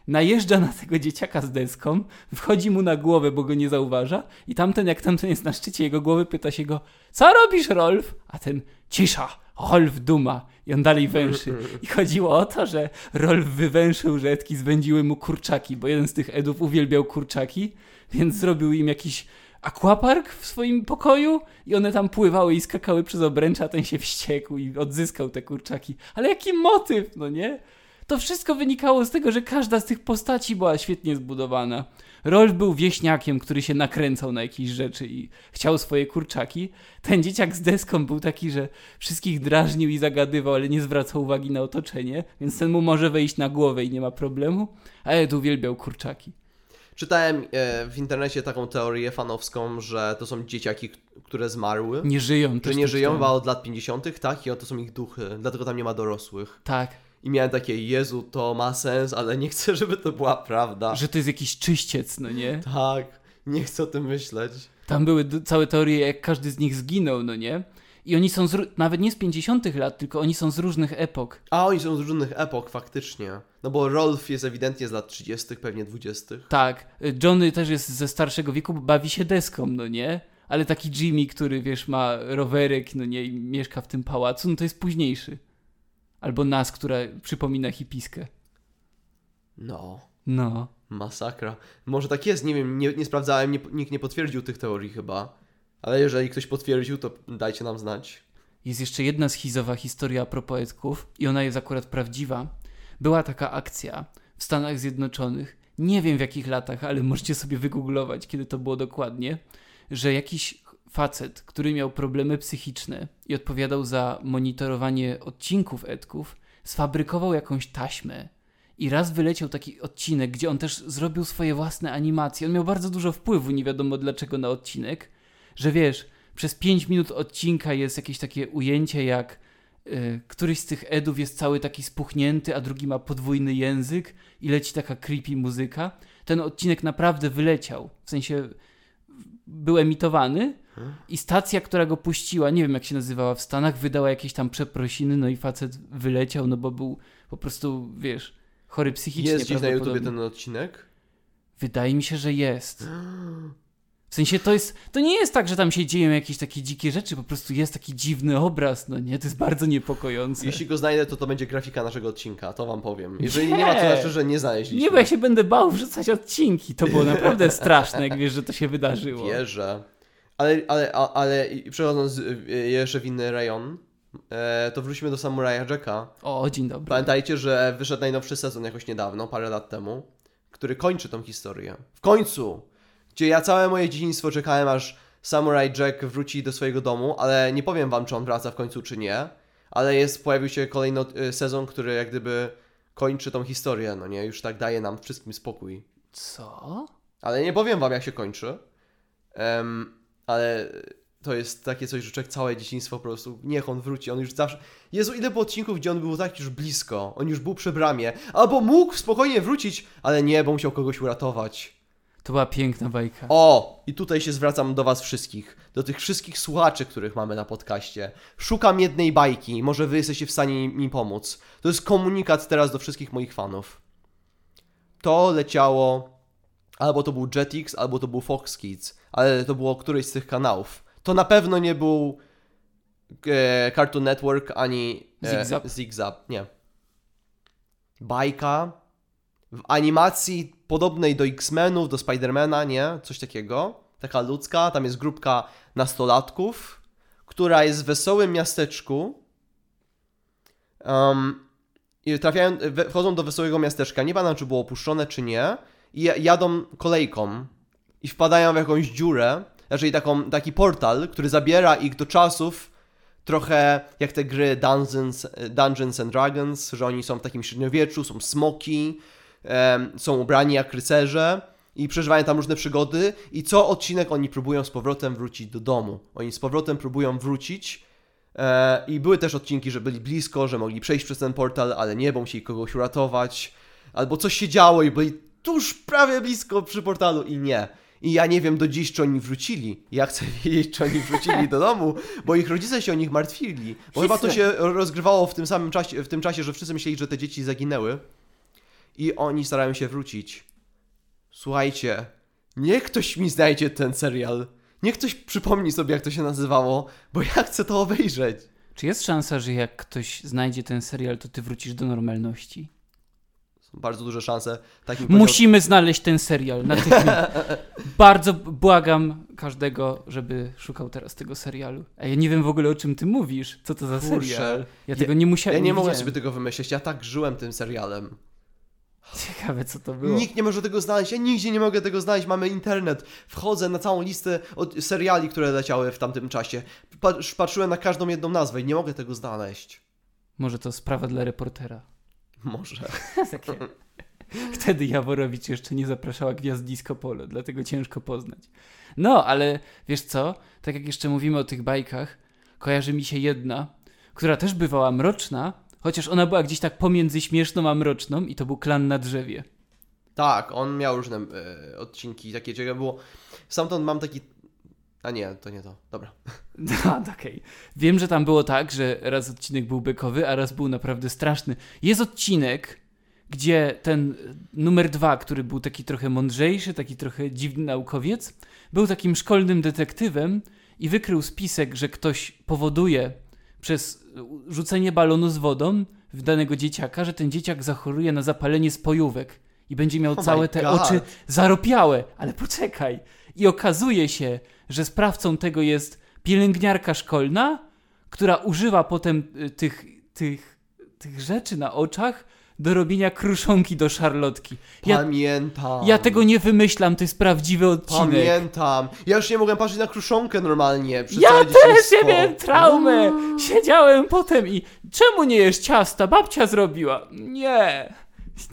Najeżdża na tego dzieciaka z deską, wchodzi mu na głowę, bo go nie zauważa i tamten, jak tamten jest na szczycie jego głowy, pyta się go, co robisz, Rolf? A ten, cisza, Rolf duma. I on dalej węszy. I chodziło o to, że Rolf wywęszył, że Edki zwędziły mu kurczaki, bo jeden z tych Edów uwielbiał kurczaki, więc zrobił im jakiś aquapark w swoim pokoju i one tam pływały i skakały przez obręcze, a ten się wściekł i odzyskał te kurczaki. Ale jaki motyw, no nie? To wszystko wynikało z tego, że każda z tych postaci była świetnie zbudowana. Rolf był wieśniakiem, który się nakręcał na jakieś rzeczy i chciał swoje kurczaki. Ten dzieciak z deską był taki, że wszystkich drażnił i zagadywał, ale nie zwracał uwagi na otoczenie, więc ten mu może wejść na głowę i nie ma problemu. A Ed uwielbiał kurczaki. Czytałem e, w internecie taką teorię fanowską, że to są dzieciaki, które zmarły. Nie żyją. Że też nie tak żyją chyba od lat 50., tak? I oto są ich duchy, dlatego tam nie ma dorosłych. Tak, I miałem takie, Jezu, to ma sens, ale nie chcę, żeby to była prawda. że to jest jakiś czyściec, no nie? Tak, nie chcę o tym myśleć. Tam były całe teorie, jak każdy z nich zginął, no nie? I oni są z, nawet nie z 50 lat, tylko oni są z różnych epok. A oni są z różnych epok, faktycznie. No bo Rolf jest ewidentnie z lat 30., pewnie 20. Tak, Johnny też jest ze starszego wieku, bo bawi się deską, no nie? Ale taki Jimmy, który wiesz, ma rowerek, no nie, i mieszka w tym pałacu, no to jest późniejszy. Albo nas, która przypomina hipiskę. No, No. masakra. Może tak jest, nie wiem, nie, nie sprawdzałem, nie, nikt nie potwierdził tych teorii chyba. Ale jeżeli ktoś potwierdził, to dajcie nam znać. Jest jeszcze jedna schizowa historia a propos i ona jest akurat prawdziwa. Była taka akcja w Stanach Zjednoczonych, nie wiem w jakich latach, ale możecie sobie wygooglować, kiedy to było dokładnie, że jakiś facet, który miał problemy psychiczne i odpowiadał za monitorowanie odcinków Edków, sfabrykował jakąś taśmę i raz wyleciał taki odcinek, gdzie on też zrobił swoje własne animacje. On miał bardzo dużo wpływu, nie wiadomo dlaczego, na odcinek, że wiesz, przez 5 minut odcinka jest jakieś takie ujęcie, jak y, któryś z tych Edów jest cały taki spuchnięty, a drugi ma podwójny język i leci taka creepy muzyka. Ten odcinek naprawdę wyleciał, w sensie był emitowany i stacja, która go puściła, nie wiem jak się nazywała w Stanach, wydała jakieś tam przeprosiny, no i facet wyleciał, no bo był po prostu, wiesz, chory psychicznie. Jest gdzieś na YouTubie ten odcinek? Wydaje mi się, że jest. W sensie to jest, to nie jest tak, że tam się dzieją jakieś takie dzikie rzeczy, po prostu jest taki dziwny obraz, no nie? To jest bardzo niepokojące. Jeśli go znajdę, to to będzie grafika naszego odcinka, to wam powiem. Jeżeli nie, ma, to Nie. znaczy, że nie znaleźliśmy. Nie, bo ja się będę bał wrzucać odcinki. To było naprawdę straszne, jak wiesz, że to się wydarzyło. Wierzę. Ale, ale, ale przechodząc y, jeszcze w inny rejon, e, to wróćmy do Samuraja Jacka. O, dzień dobry. Pamiętajcie, że wyszedł najnowszy sezon jakoś niedawno, parę lat temu, który kończy tą historię. W końcu! Gdzie ja całe moje dzieciństwo czekałem, aż Samurai Jack wróci do swojego domu, ale nie powiem wam, czy on wraca w końcu, czy nie. Ale jest, pojawił się kolejny sezon, który jak gdyby kończy tą historię, no nie? Już tak daje nam wszystkim spokój. Co? Ale nie powiem wam, jak się kończy. Em, ale to jest takie coś, że człowiek całe dzieciństwo po prostu, niech on wróci, on już zawsze... Jezu, ile było odcinków, gdzie on był tak już blisko, on już był przy bramie, albo mógł spokojnie wrócić, ale nie, bo musiał kogoś uratować. To była piękna bajka. O! I tutaj się zwracam do was wszystkich, do tych wszystkich słuchaczy, których mamy na podcaście. Szukam jednej bajki, może wy jesteście w stanie mi pomóc. To jest komunikat teraz do wszystkich moich fanów. To leciało, albo to był Jetix, albo to był Fox Kids, ale to było któryś z tych kanałów. To na pewno nie był e, Cartoon Network, ani e, nie. Bajka w animacji podobnej do X-Menów, do Spidermana, nie? Coś takiego. Taka ludzka, tam jest grupka nastolatków, która jest w wesołym miasteczku. Um, I trafiają, wchodzą do wesołego miasteczka. Nie pamiętam, czy było opuszczone, czy nie. I ja- jadą kolejką i wpadają w jakąś dziurę, znaczy taką, taki portal, który zabiera ich do czasów trochę jak te gry Dungeons, Dungeons and Dragons, że oni są w takim średniowieczu, są smoki, są ubrani jak rycerze i przeżywają tam różne przygody i co odcinek oni próbują z powrotem wrócić do domu. Oni z powrotem próbują wrócić e, i były też odcinki, że byli blisko, że mogli przejść przez ten portal, ale nie, bo musieli kogoś uratować, albo coś się działo i byli tuż prawie blisko przy portalu i nie. I ja nie wiem do dziś, czy oni wrócili. Ja chcę wiedzieć, czy oni wrócili do domu, bo ich rodzice się o nich martwili. Bo chyba to się rozgrywało w tym samym czasie, w tym czasie, że wszyscy myśleli, że te dzieci zaginęły. I oni starają się wrócić. Słuchajcie, niech ktoś mi znajdzie ten serial. Niech ktoś przypomni sobie, jak to się nazywało, bo ja chcę to obejrzeć. Czy jest szansa, że jak ktoś znajdzie ten serial, to ty wrócisz do normalności? Są bardzo duże szanse. Takim powiedział- Musimy znaleźć ten serial natychmiast. Bardzo błagam każdego, żeby szukał teraz tego serialu. A ja nie wiem w ogóle o czym ty mówisz. Co to za Kurczę. serial? Ja tego nie musiałem. Ja nie mogłem sobie tego wymyślić, ja tak żyłem tym serialem. Ciekawe, co to było. Nikt nie może tego znaleźć, ja nigdzie nie mogę tego znaleźć, mamy internet. Wchodzę na całą listę od seriali, które leciały w tamtym czasie. Pat- Patrzyłem na każdą jedną nazwę i nie mogę tego znaleźć. Może to sprawa dla reportera. Może. Takie. Wtedy Jaworowicz jeszcze nie zapraszała gwiazd disco polo, dlatego ciężko poznać. No, ale wiesz co? Tak jak jeszcze mówimy o tych bajkach, kojarzy mi się jedna, która też bywała mroczna, chociaż ona była gdzieś tak pomiędzy śmieszną a mroczną i to był Klan na drzewie. Tak, on miał różne e, odcinki, takie ciekawe było. Stamtąd mam taki... A nie, to nie to. Dobra. No, okej. Wiem, że tam było tak, że raz odcinek był bekowy, a raz był naprawdę straszny. Jest odcinek, gdzie ten e, numer dwa, który był taki trochę mądrzejszy, taki trochę dziwny naukowiec, był takim szkolnym detektywem i wykrył spisek, że ktoś powoduje przez rzucenie balonu z wodą w danego dzieciaka, że ten dzieciak zachoruje na zapalenie spojówek i będzie miał Oh całe te God. oczy zaropiałe. Ale poczekaj. I okazuje się, że sprawcą tego jest pielęgniarka szkolna, która używa potem y, tych, tych, tych rzeczy na oczach do robienia kruszonki do szarlotki. Ja, Pamiętam. ja tego nie wymyślam, to jest prawdziwy odcinek. Pamiętam. Ja już nie mogłem patrzeć na kruszonkę normalnie. przez Ja też ja miałem traumę. Siedziałem potem i czemu nie jesz ciasta? Babcia zrobiła. Nie,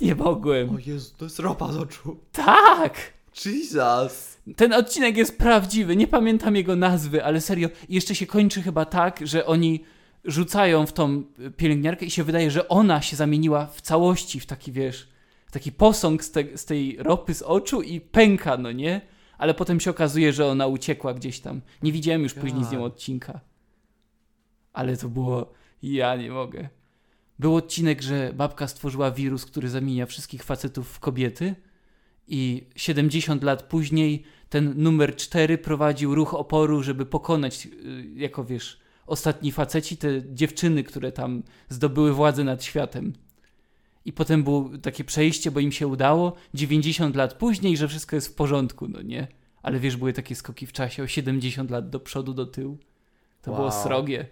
nie mogłem. O Jezu, to jest ropa z oczu. Tak. Jesus. Ten odcinek jest prawdziwy, nie pamiętam jego nazwy, ale serio. Jeszcze się kończy chyba tak, że oni rzucają w tą pielęgniarkę i się wydaje, że ona się zamieniła w całości w taki, wiesz, w taki posąg z, te, z tej ropy z oczu i pęka, no nie? Ale potem się okazuje, że ona uciekła gdzieś tam. Nie widziałem już później z nią God. odcinka. Ale to było... Ja nie mogę. Był odcinek, że babka stworzyła wirus, który zamienia wszystkich facetów w kobiety i 70 lat później ten numer 4 prowadził ruch oporu, żeby pokonać, y, jako wiesz, ostatni faceci, te dziewczyny, które tam zdobyły władzę nad światem. I potem było takie przejście, bo im się udało, 90 lat później, że wszystko jest w porządku, no nie? Ale wiesz, były takie skoki w czasie o 70 lat do przodu, do tyłu. To było Wow. srogie.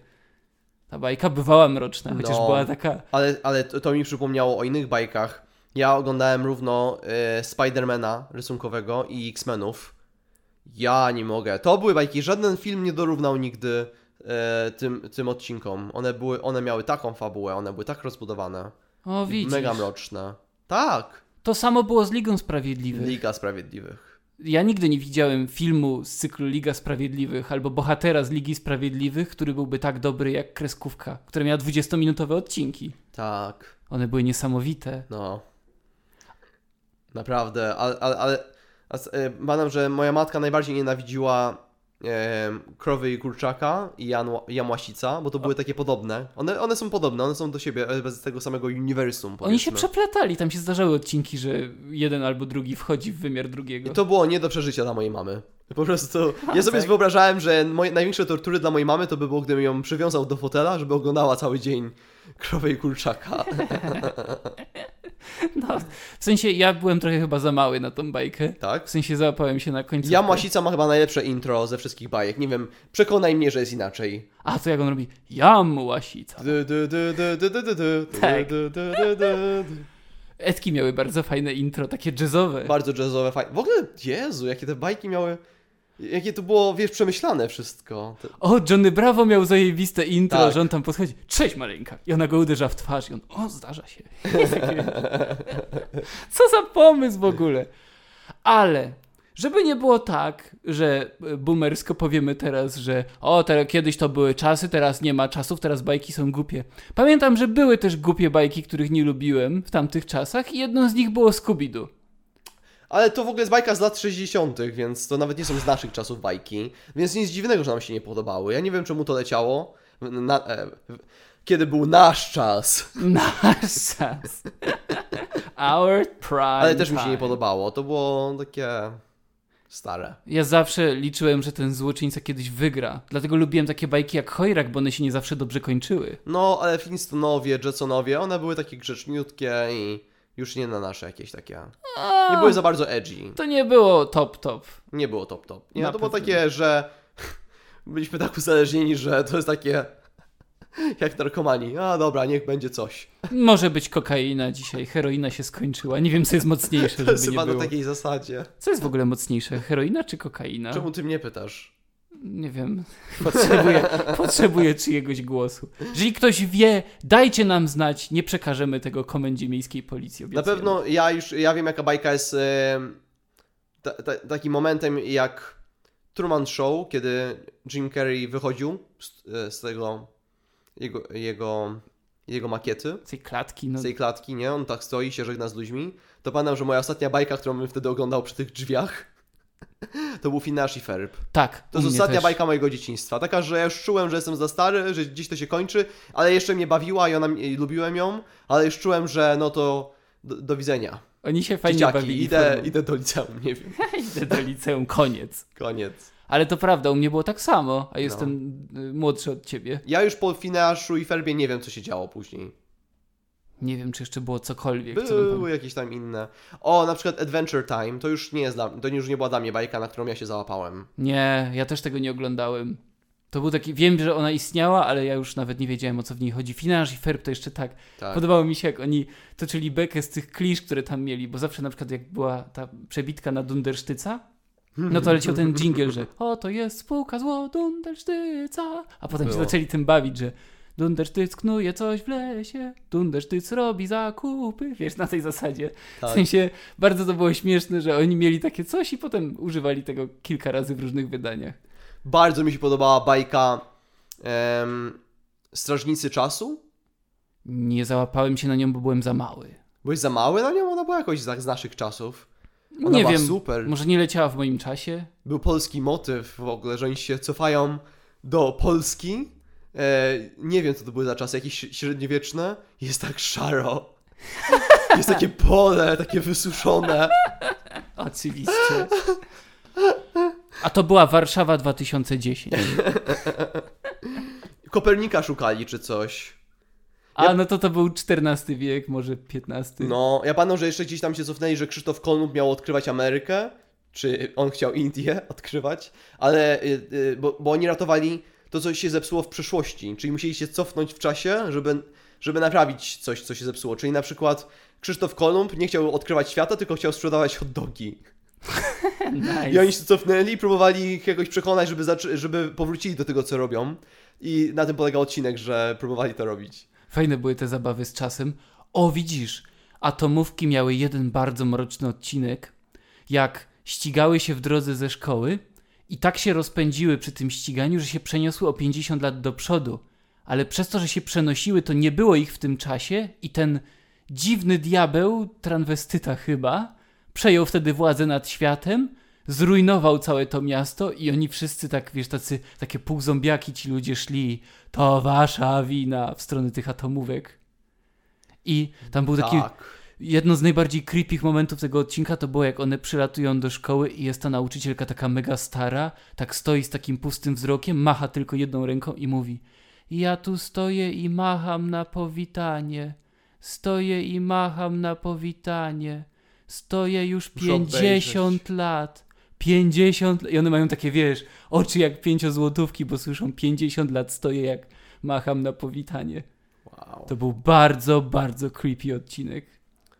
Ta bajka bywała mroczna, chociaż No. była taka... Ale, ale to, to mi przypomniało o innych bajkach. Ja oglądałem równo e, Spidermana rysunkowego i X-Menów. Ja nie mogę. To były bajki. Żaden film nie dorównał nigdy tym, tym odcinkom. One, były, one miały taką fabułę, one były tak rozbudowane. O, widzisz. Mega mroczne. Tak. To samo było z Ligą Sprawiedliwych. Liga Sprawiedliwych. Ja nigdy nie widziałem filmu z cyklu Liga Sprawiedliwych albo bohatera z Ligi Sprawiedliwych, który byłby tak dobry jak kreskówka, która miała 20-minutowe odcinki. Tak. One były niesamowite. No. Naprawdę, ale, ale, ale e, pamiętam, że moja matka najbardziej nienawidziła e, krowy i kurczaka i Jan, Jamłasica, bo to były takie podobne. One, one są podobne, one są do siebie, e, bez tego samego uniwersum. Oni się powiedzmy. przeplatali, tam się zdarzały odcinki, że jeden albo drugi wchodzi w wymiar drugiego. I to było nie do przeżycia dla mojej mamy. Po prostu, ja sobie tak? wyobrażałem, że moje największe tortury dla mojej mamy to by było, gdybym ją przywiązał do fotela, żeby oglądała cały dzień krowę i kurczaka. No, w sensie ja byłem trochę chyba za mały na tą bajkę. tak? W sensie załapałem się na końcu. Jamłasica ma chyba najlepsze intro ze wszystkich bajek. Nie wiem, przekonaj mnie, że jest inaczej. A to jak on robi? Jam łasica. Tak. Etki miały bardzo fajne intro, takie jazzowe. Bardzo jazzowe, fajne. W ogóle, Jezu, jakie te bajki miały... Jakie to było, wiesz, przemyślane wszystko. O, Johnny Bravo miał zajebiste intro, Tak. że on tam podchodzi, cześć maleńka. I ona go uderza w twarz i on, o, zdarza się. Co za pomysł w ogóle. Ale, żeby nie było tak, że e, boomersko powiemy teraz, że o, kiedyś to były czasy, teraz nie ma czasów, teraz bajki są głupie. Pamiętam, że były też głupie bajki, których nie lubiłem w tamtych czasach i jedną z nich było Scooby-Doo. Ale to w ogóle jest bajka z lat 60., więc to nawet nie są z naszych czasów bajki. Więc nic dziwnego, że nam się nie podobały. Ja nie wiem, czemu to leciało. Na, e, kiedy był nasz czas. Nasz czas. Our prime Ale też mi się nie podobało. To było takie Stare. Ja zawsze liczyłem, że ten złoczyńca kiedyś wygra. Dlatego lubiłem takie bajki jak Chojrak, bo one się nie zawsze dobrze kończyły. No, ale Flintstonowie, Jetsonowie, one były takie grzeczniutkie i już nie na nasze jakieś takie. Nie były za bardzo edgy. To nie było top top. Nie było top top. Nie, Na to było takie, że byliśmy tak uzależnieni, że to jest takie jak narkomani. A dobra, niech będzie coś. Może być kokaina dzisiaj, heroina się skończyła. Nie wiem, co jest mocniejsze, To żeby jest nie chyba na było. takiej zasadzie. Co jest w ogóle mocniejsze, heroina czy kokaina? Czemu ty mnie pytasz? Nie wiem. Potrzebuję, potrzebuję czyjegoś głosu. Jeżeli ktoś wie, dajcie nam znać. Nie przekażemy tego komendzie miejskiej policji. Na pewno ja już, ja wiem jaka bajka jest ta, ta, takim momentem jak Truman Show, kiedy Jim Carrey wychodził z, e, z tego jego, jego, jego makiety, Z tej klatki, no. z tej klatki, nie? On tak stoi, się żegna z ludźmi. To pamiętam, że moja ostatnia bajka, którą bym wtedy oglądał przy tych drzwiach, to był Finash i Ferb. Tak. To jest ostatnia też. bajka mojego dzieciństwa. Taka, że ja już czułem, że jestem za stary, że gdzieś to się kończy, ale jeszcze mnie bawiła i ona i lubiłem ją, ale już czułem, że no to do, do widzenia. Oni się fajnie Dzieciaki, bawili. idę, idę do liceum, nie wiem. Idę do liceum, koniec. Koniec. Ale to prawda, u mnie było tak samo, a jestem y, młodszy od ciebie. Ja już po Finaszu i Ferbie nie wiem, co się działo później. Nie wiem, czy jeszcze było cokolwiek. co Były jakieś tam inne. O, na przykład Adventure Time, to już nie jest dla, to już nie była dla mnie bajka, na którą ja się załapałem. Nie, ja też tego nie oglądałem. To był taki, wiem, że ona istniała, ale ja już nawet nie wiedziałem o co w niej chodzi. Finasz i Ferb to jeszcze tak. Tak. Podobało mi się, jak oni toczyli bekę z tych klisz, które tam mieli, bo zawsze na przykład jak była ta przebitka na Dundersztyca, no to leciał ten jingle, że o, to jest spółka zło Dundersztyca, a potem się Było. zaczęli tym bawić, że Dundersztyc knuje coś w lesie, Dundersztyc robi zakupy, wiesz, na tej zasadzie. W tak. sensie, bardzo to było śmieszne, że oni mieli takie coś i potem używali tego kilka razy w różnych wydaniach. Bardzo mi się podobała bajka em, Strażnicy Czasu. Nie załapałem się na nią, bo byłem za mały. Byłeś za mały na nią? Ona była jakoś z, naszych czasów. Ona nie wiem, super. może nie leciała w moim czasie. Był polski motyw w ogóle, że oni się cofają do Polski. E, nie wiem, co to były za czasy, jakieś średniowieczne. Jest tak szaro. Jest takie pole, takie wysuszone. Oczywiście. A to była Warszawa 2010. Kopernika szukali czy coś. A no to to był XIV wiek, może XV. No, ja pamiętam, że jeszcze gdzieś tam się cofnęli, że Krzysztof Kolumb miał odkrywać Amerykę, czy on chciał Indię odkrywać, ale, y, y, bo, bo oni ratowali to, co się zepsuło w przeszłości, czyli musieli się cofnąć w czasie, żeby, żeby naprawić coś, co się zepsuło, czyli na przykład Krzysztof Kolumb nie chciał odkrywać świata, tylko chciał sprzedawać hot dogi. nice. I oni się cofnęli i próbowali ich jakoś przekonać, żeby, żeby powrócili do tego, co robią. I na tym polega odcinek, że próbowali to robić. Fajne były te zabawy z czasem. O, widzisz, atomówki miały jeden bardzo mroczny odcinek, jak ścigały się w drodze ze szkoły i tak się rozpędziły przy tym ściganiu, że się przeniosły o 50 lat do przodu. Ale przez to, że się przenosiły, to nie było ich w tym czasie i ten dziwny diabeł, transwestyta chyba, przejął wtedy władzę nad światem, zrujnował całe to miasto i oni wszyscy tak, wiesz, tacy, takie półzombiaki ci ludzie szli, to wasza wina w stronę tych atomówek. I tam był taki, Tak. Jedno z najbardziej creepy momentów tego odcinka to było jak one przylatują do szkoły i jest ta nauczycielka taka mega stara, tak stoi z takim pustym wzrokiem, macha tylko jedną ręką i mówi ja tu stoję i macham na powitanie, stoję i macham na powitanie, stoję już 50 lat, 50 i one mają takie, wiesz, oczy jak pięciozłotówki, bo słyszą 50 lat stoję jak macham na powitanie. Wow. To był bardzo, bardzo creepy odcinek.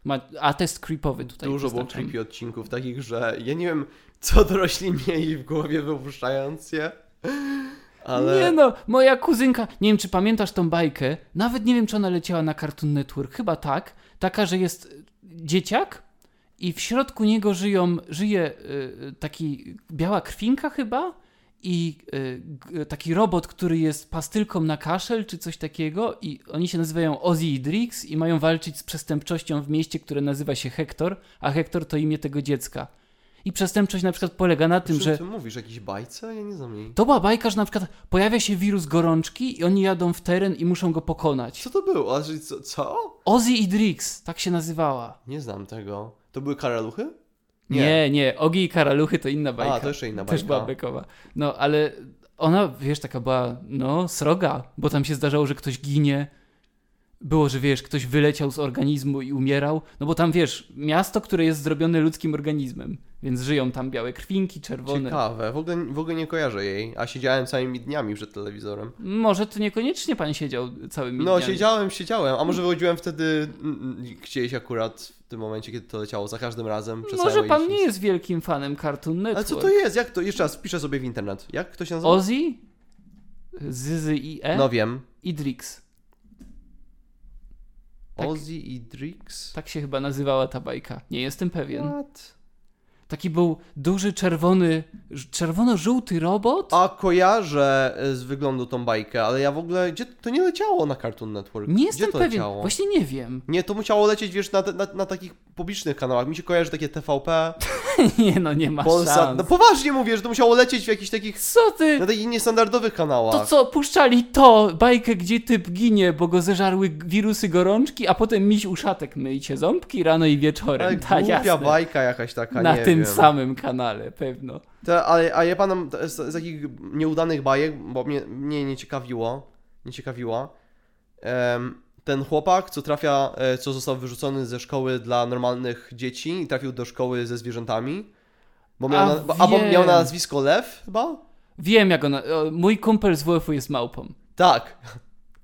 Ma, a test creepowy tutaj. Dużo było creepy odcinków, takich, że ja nie wiem, co dorośli mieli w głowie wypuszczając je, ale... Nie no, moja kuzynka, nie wiem czy pamiętasz tą bajkę, nawet nie wiem czy ona leciała na Cartoon Network, chyba tak, taka, że jest y, dzieciak i w środku niego żyją, żyje y, taki biała krwinka chyba i y, taki robot, który jest pastylką na kaszel czy coś takiego i oni się nazywają Ozzy i Drix i mają walczyć z przestępczością w mieście, które nazywa się Hector, a Hector to imię tego dziecka. I przestępczość na przykład polega na tym, że ty mówisz? Jakiś bajce? Ja nie znam jej. to była bajka, że na przykład pojawia się wirus gorączki i oni jadą w teren i muszą go pokonać. Co to było? A, co, co? Ozzy i Drix, tak się nazywała. Nie znam tego. To były karaluchy? Nie, Nie. nie, Ogi i Karaluchy to inna bajka. A, to jeszcze inna Też bajka. była bekowa. No, ale ona, wiesz, taka była, no, sroga, bo tam się zdarzało, że ktoś ginie. Było, że wiesz, ktoś wyleciał z organizmu i umierał. No bo tam, wiesz, miasto, które jest zrobione ludzkim organizmem, więc żyją tam białe krwinki, czerwone. Ciekawe, w ogóle, w ogóle nie kojarzę jej, a siedziałem całymi dniami przed telewizorem. Może to niekoniecznie pan siedział całymi No, dniami. siedziałem, siedziałem, a może wychodziłem wtedy mm, mm, gdzieś akurat w tym momencie, kiedy to leciało, za każdym razem. przez Może pan nie jest wielkim fanem Cartoon Network. Ale co to jest? Jak to? Jeszcze raz, wpiszę sobie w internet. Jak to się nazywa? Ozzy? Zyzy i E? No wiem. Idrix. tak. Ozzy i Drix? Tak się chyba nazywała ta bajka. Nie jestem pewien. What? Taki był duży, czerwony, czerwono-żółty robot. A kojarzę e, z wyglądu tą bajkę, ale ja w ogóle, gdzie to nie leciało na Cartoon Network? Nie gdzie jestem to pewien. leciało? Właśnie nie wiem. Nie, to musiało lecieć, wiesz, na, na, na takich publicznych kanałach. Mi się kojarzy takie TVP, nie no, nie ma Polsat. szans. No poważnie mówię, że to musiało lecieć w jakichś takich, Co ty? na takich niestandardowych kanałach. To co, puszczali to, bajkę, gdzie typ ginie, bo go zeżarły wirusy gorączki, a potem miś uszatek myjcie ząbki rano i wieczorem. Ale Ta, głupia jasne. bajka jakaś taka, Na nie tym wiem. samym kanale, pewno. To, ale, a ja panom z, z takich nieudanych bajek, bo mnie, mnie nie ciekawiło, nie ciekawiła, em, ten chłopak, co trafia, e, co został wyrzucony ze szkoły dla normalnych dzieci i trafił do szkoły ze zwierzętami, bo miał, A, na, bo, albo miał na nazwisko Lew chyba? Wiem jak ona... Mój kumpel z WF-u jest małpą. Tak,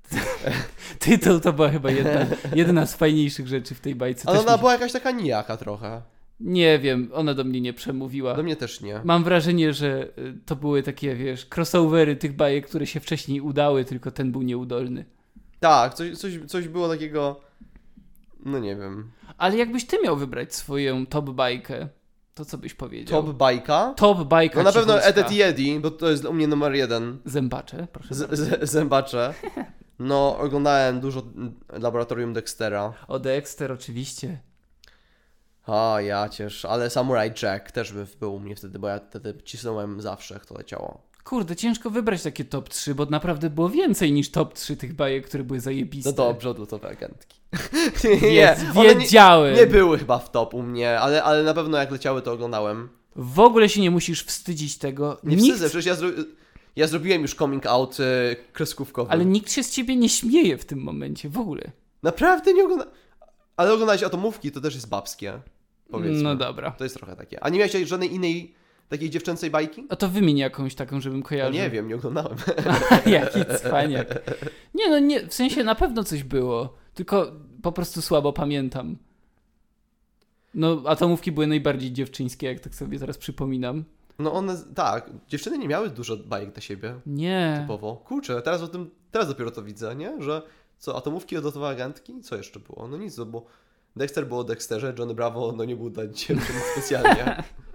Tytuł to była chyba jedna, jedna z fajniejszych rzeczy w tej bajce. ale Też ona mi... była jakaś taka nijaka trochę, Nie wiem, ona do mnie nie przemówiła. do mnie też nie. Mam wrażenie, że y, to były takie, wiesz, crossovery tych bajek, które się wcześniej udały, tylko ten był nieudolny. Tak, coś, coś, coś było takiego, no nie wiem, Ale jakbyś ty miał wybrać swoją top bajkę, to co byś powiedział? top bajka? Top bajka No na pewno. Edet Yedi, bo to jest u mnie numer jeden. Zębacze, proszę Z, z, zębacze. No, oglądałem dużo Laboratorium Dextera. O Dexter oczywiście. A, ja ciesz, ale Samurai Jack też by był u mnie wtedy, bo ja wtedy cisnąłem zawsze, jak to leciało. Kurde, ciężko wybrać takie top 3, bo naprawdę było więcej niż top 3 tych bajek, które były zajebiste. No dobrze, odlotowe agentki. Wiedz, one nie, wiedziałem. nie były chyba w top u mnie, ale, ale na pewno jak leciały, to oglądałem. W ogóle się nie musisz wstydzić tego. Nie nikt, wstydzę, przecież ja, zro... ja zrobiłem już coming out y, kreskówkowy. Ale nikt się z ciebie nie śmieje w tym momencie, w ogóle. Naprawdę nie oglądałem. Ale oglądać atomówki to też jest babskie. Powiedzmy. No dobra. To jest trochę takie. A nie miałeś żadnej innej takiej dziewczęcej bajki? A to wymień jakąś taką, żebym Ja kojarzył. nie wiem, nie oglądałem. Jaki cwaniak. Nie no, nie, w sensie na pewno coś było, tylko po prostu słabo pamiętam. No, atomówki były najbardziej dziewczyńskie, jak tak sobie teraz przypominam. No one, tak, dziewczyny nie miały dużo bajek dla siebie, Nie. typowo. Kurczę, teraz o tym, teraz dopiero to widzę, nie? Że co, atomówki odlotowe agentki? Co jeszcze było? No nic, no bo Dexter było Dexterze, Johnny Bravo, no nie był dla dziewczyn specjalnie.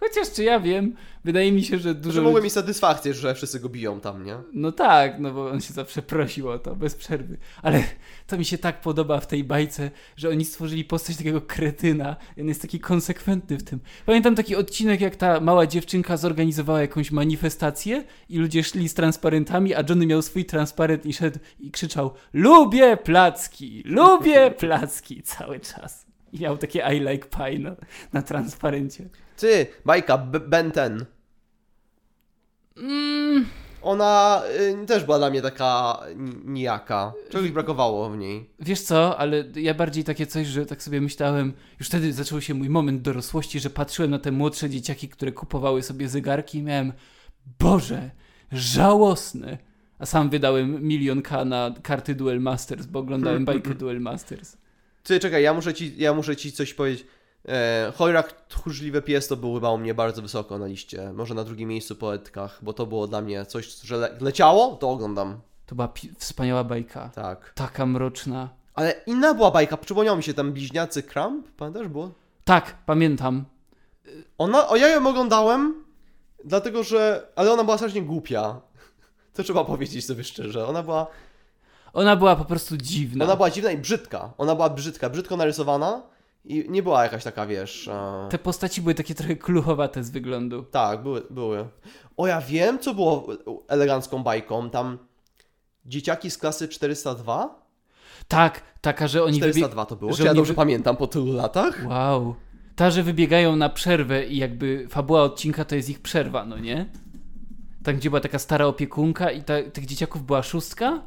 Chociaż czy ja wiem, wydaje mi się, że dużo. Że mogły ludzi- mieć satysfakcję, że wszyscy go biją tam, nie? No tak, no bo on się zawsze prosił o to, bez przerwy. Ale to mi się tak podoba w tej bajce, że oni stworzyli postać takiego kretyna. i On jest taki konsekwentny w tym. Pamiętam taki odcinek, jak ta mała dziewczynka zorganizowała jakąś manifestację i ludzie szli z transparentami, a Johnny miał swój transparent i szedł i krzyczał Lubię placki! Lubię placki! Cały czas. I miał takie I like pie na, na transparencie. Ty, bajka B- Ben 10. Mm, Ona y, też była dla mnie taka ni- nijaka. Czegoś brakowało w niej. Wiesz co, ale ja bardziej takie coś, że tak sobie myślałem, już wtedy zaczął się mój moment dorosłości, że patrzyłem na te młodsze dzieciaki, które kupowały sobie zegarki i miałem, Boże, żałosne. A sam wydałem milion K na karty Duel Masters, bo oglądałem bajkę Duel Masters. Ty, czekaj, ja muszę ci, ja muszę ci coś powiedzieć. E, Chojrak Tchórzliwy Pies to był chyba u mnie bardzo wysoko na liście. Może na drugim miejscu po etkach, bo to było dla mnie coś, że le leciało, to oglądam. To była wspaniała bajka. Tak. Taka mroczna. Ale inna była bajka, przypomniał mi się tam Bliźniacy Kramp, pamiętasz było? Tak, pamiętam. Ona, o ja ją oglądałem, dlatego że, ale ona była strasznie głupia. To trzeba powiedzieć sobie szczerze. Ona była, Ona była po prostu dziwna. ona była dziwna i brzydka. Ona była brzydka, brzydko narysowana i nie była jakaś taka, wiesz... E... Te postaci były takie trochę kluchowate z wyglądu. Tak, były, były. O, ja wiem, co było elegancką bajką. Tam dzieciaki z klasy 402? Tak, taka, że oni wybi- 402 to było, że czy ja dobrze wy- pamiętam po tylu latach? Wow. ta, że wybiegają na przerwę i jakby fabuła odcinka to jest ich przerwa, no nie? Tak, gdzie była taka stara opiekunka i ta, tych dzieciaków była szóstka?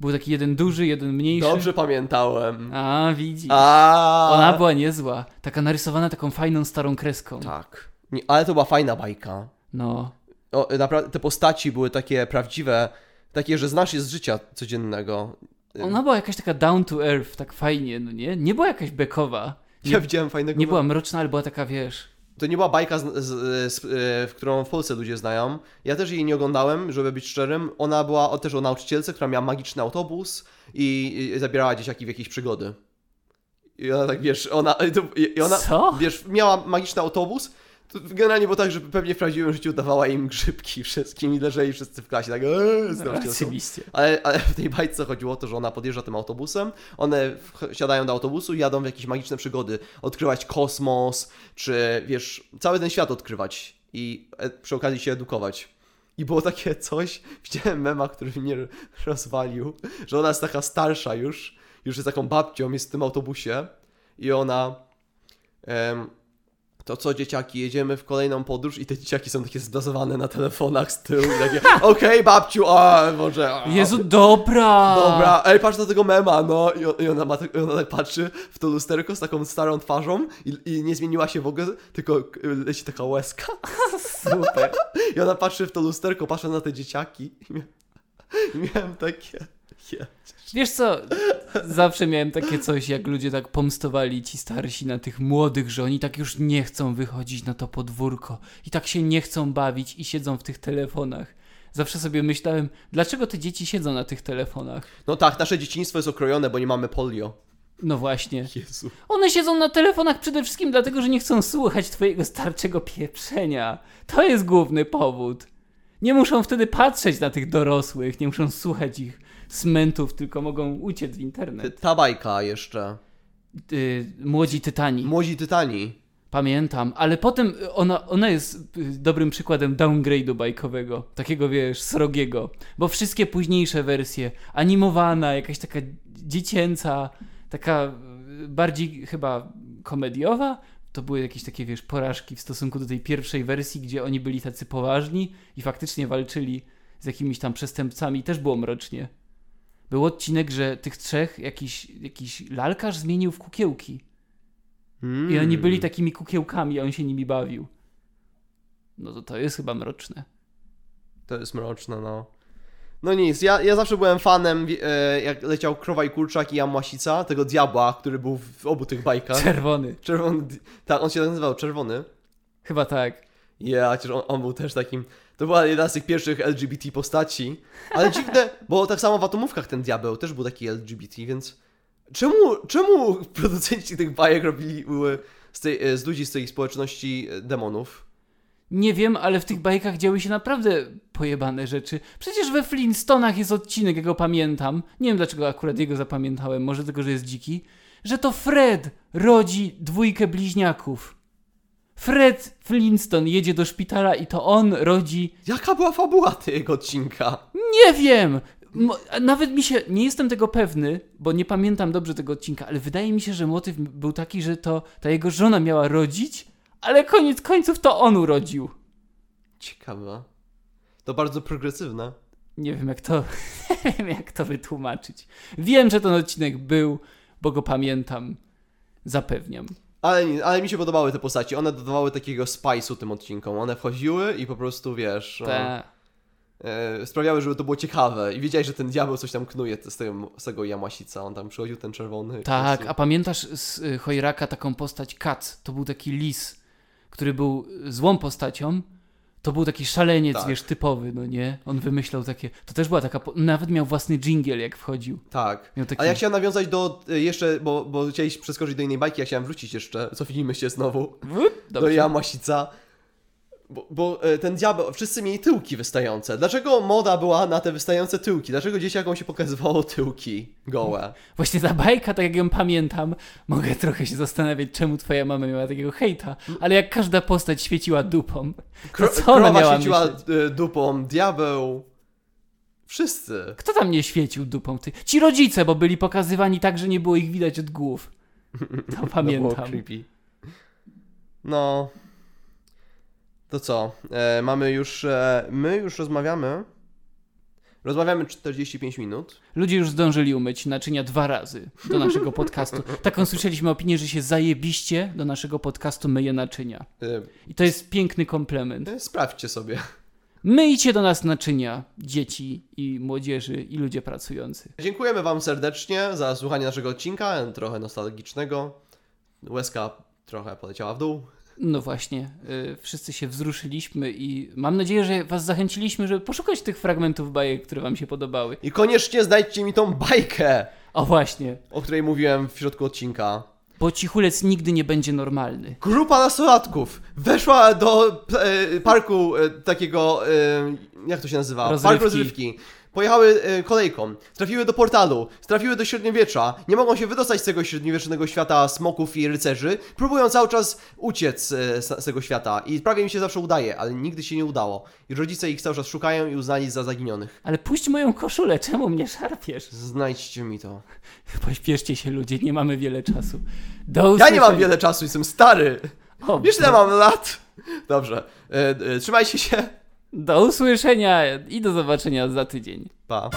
Był taki jeden duży, jeden mniejszy. Dobrze pamiętałem. A, widzisz. A. Ona była niezła. Taka narysowana taką fajną, starą kreską. Tak. Nie, ale to była fajna bajka. No. O, naprawdę te postaci były takie prawdziwe, takie, że znasz je z życia codziennego. Ona była jakaś taka down to earth, tak fajnie, no nie? Nie była jakaś bekowa. Ja widziałem fajnego. Nie była mroczna, ale była taka, wiesz... To nie była bajka, z, z, z, e, w którą w Polsce ludzie znają. Ja też jej nie oglądałem, żeby być szczerym. Ona była o, też o nauczycielce, która miała magiczny autobus i, i zabierała dzieciaki w jakieś przygody. I ona tak, wiesz, ona, i ona Co? wiesz, miała magiczny autobus. To generalnie było tak, że pewnie w prawdziwym życiu dawała im grzybki wszystkim i leżeli wszyscy w klasie tak eee, nauczycielką. Oczywiście. Ale, ale w tej bajce chodziło o to, że ona podjeżdża tym autobusem, one siadają do autobusu i jadą w jakieś magiczne przygody, odkrywać kosmos, czy wiesz, cały ten świat odkrywać i e, przy okazji się edukować. I było takie coś, widziałem mema, który mnie rozwalił, że ona jest taka starsza już, już jest taką babcią, jest w tym autobusie i ona... em, to co dzieciaki, jedziemy w kolejną podróż i te dzieciaki są takie zbazowane na telefonach z tyłu i takie okej babciu, a może... A, Jezu, dobra! Dobra, ej, patrz na tego mema, no. I, i ona, ma, tak- ona tak patrzy w to lusterko z taką starą twarzą i, i nie zmieniła się w ogóle, tylko y, leci taka łezka. Super. I ona patrzy w to lusterko, patrzy na te dzieciaki i, mia, i miałem takie... Je. Wiesz co, zawsze miałem takie coś, jak ludzie tak pomstowali ci starsi na tych młodych, że oni tak już nie chcą wychodzić na to podwórko i tak się nie chcą bawić i siedzą w tych telefonach. Zawsze sobie myślałem, dlaczego te dzieci siedzą na tych telefonach? No tak, nasze dzieciństwo jest okrojone, bo nie mamy polio. No właśnie. Jezu. One siedzą na telefonach przede wszystkim dlatego, że nie chcą słuchać twojego starczego pieprzenia. To jest główny powód. Nie muszą wtedy patrzeć na tych dorosłych, nie muszą słuchać ich smentów, tylko mogą uciec w internet. Ta bajka jeszcze. Młodzi Tytani. Młodzi Tytani. Pamiętam, ale potem ona, ona jest y, dobrym przykładem downgrade'u bajkowego, takiego wiesz, srogiego, bo wszystkie późniejsze wersje, animowana, jakaś taka dziecięca, taka y, bardziej chyba komediowa, to były jakieś takie, wiesz, porażki w stosunku do tej pierwszej wersji, gdzie oni byli tacy poważni i faktycznie walczyli z jakimiś tam przestępcami, też było mrocznie. Był odcinek, że tych trzech jakiś, jakiś lalkarz zmienił w kukiełki. Mm. I oni byli takimi kukiełkami, a on się nimi bawił. No to to jest chyba mroczne. To jest mroczne, no. No nic, ja, ja zawsze byłem fanem, e, jak leciał Krowa i Kurczak i Jamłasica, tego diabła, który był w obu tych bajkach. Czerwony. Czerwony, tak, on się nazywał, Czerwony. Chyba tak. Ja, chociaż on, on był też takim, to była jedna z tych pierwszych LGBT postaci. Ale dziwne, bo tak samo w Atomówkach ten diabeł też był taki LGBT, więc czemu, czemu producenci tych bajek robili z, tej, z ludzi z tej społeczności e, demonów? Nie wiem, ale w tych bajkach działy się naprawdę pojebane rzeczy. Przecież we Flintstonach jest odcinek, ja go pamiętam. Nie wiem dlaczego akurat jego zapamiętałem, może tylko, że jest dziki. Że to Fred rodzi dwójkę bliźniaków. Fred Flintstone jedzie do szpitala i to on rodzi Jaka była fabuła tego odcinka? Nie wiem! Nawet mi się, nie jestem tego pewny, bo nie pamiętam dobrze tego odcinka, ale wydaje mi się, że motyw był taki, że to ta jego żona miała rodzić, ale koniec końców to on urodził. Ciekawe. To bardzo progresywne. Nie wiem jak to, nie wiem jak to wytłumaczyć. Wiem, że ten odcinek był, bo go pamiętam. Zapewniam. Ale, ale mi się podobały te postaci. One dodawały takiego spice'u tym odcinkom. One wchodziły i po prostu, wiesz, no, Ta. e, sprawiały, żeby to było ciekawe. I wiedziałeś, że ten diabeł coś tam knuje z tego, z tego Jamasica. On tam przychodził, ten czerwony. Tak, a pamiętasz z y, Chojraka taką postać Kat? To był taki lis, który był złą postacią. To był taki szaleniec, Tak. wiesz, typowy, no nie? On wymyślał takie. To też była taka. Nawet miał własny dżingiel, jak wchodził. Tak. Taki... A ja chciałem nawiązać do e, jeszcze, bo, bo chciałeś przeskoczyć do innej bajki, ja chciałem wrócić jeszcze, cofnijmy się znowu do Dobrze. Jamasica. Bo, bo e, ten diabeł, wszyscy mieli tyłki wystające. Dlaczego moda była na te wystające tyłki? Dlaczego dzieciakom się pokazywało tyłki gołe? Właśnie ta bajka, tak jak ją pamiętam, mogę trochę się zastanawiać, czemu twoja mama miała takiego hejta, ale jak każda postać świeciła dupą. Kro, co ona miała świeciła myśleć? e, dupą, diabeł. Wszyscy. Kto tam nie świecił dupą? Ty? Ci rodzice, bo byli pokazywani tak, że nie było ich widać od głów. To pamiętam. No. To co? E, mamy już. E, my już rozmawiamy. Rozmawiamy 45 minut. Ludzie już zdążyli umyć naczynia dwa razy do naszego podcastu. Taką słyszeliśmy opinię, że się zajebiście do naszego podcastu myje naczynia. E, I to jest piękny komplement. e, sprawdźcie sobie. Myjcie do nas naczynia, dzieci i młodzieży i ludzie pracujący. Dziękujemy Wam serdecznie za słuchanie naszego odcinka, trochę nostalgicznego. Łezka trochę poleciała w dół. No właśnie, y, wszyscy się wzruszyliśmy i mam nadzieję, że Was zachęciliśmy, żeby poszukać tych fragmentów bajek, które Wam się podobały. I koniecznie znajdźcie mi tą bajkę, O właśnie, o której mówiłem w środku odcinka. bo cichulec nigdy nie będzie normalny. Grupa nastolatków weszła do e, parku e, takiego, e, jak to się nazywa? Rozrywki. Park rozrywki. Pojechały e, kolejką, trafiły do portalu, trafiły do średniowiecza, nie mogą się wydostać z tego średniowiecznego świata smoków i rycerzy, próbują cały czas uciec e, z, tego świata i prawie im się zawsze udaje, ale nigdy się nie udało. I rodzice ich cały czas szukają i uznali za zaginionych. Ale puść moją koszulę, czemu mnie szarpiesz? Znajdźcie mi to. Pośpieszcie się ludzie, nie mamy wiele czasu. Do Ja nie mam wiele czasu, jestem stary. O, Wiesz ile mam lat? Dobrze, e, trzymajcie się. Do usłyszenia i do zobaczenia za tydzień. Pa.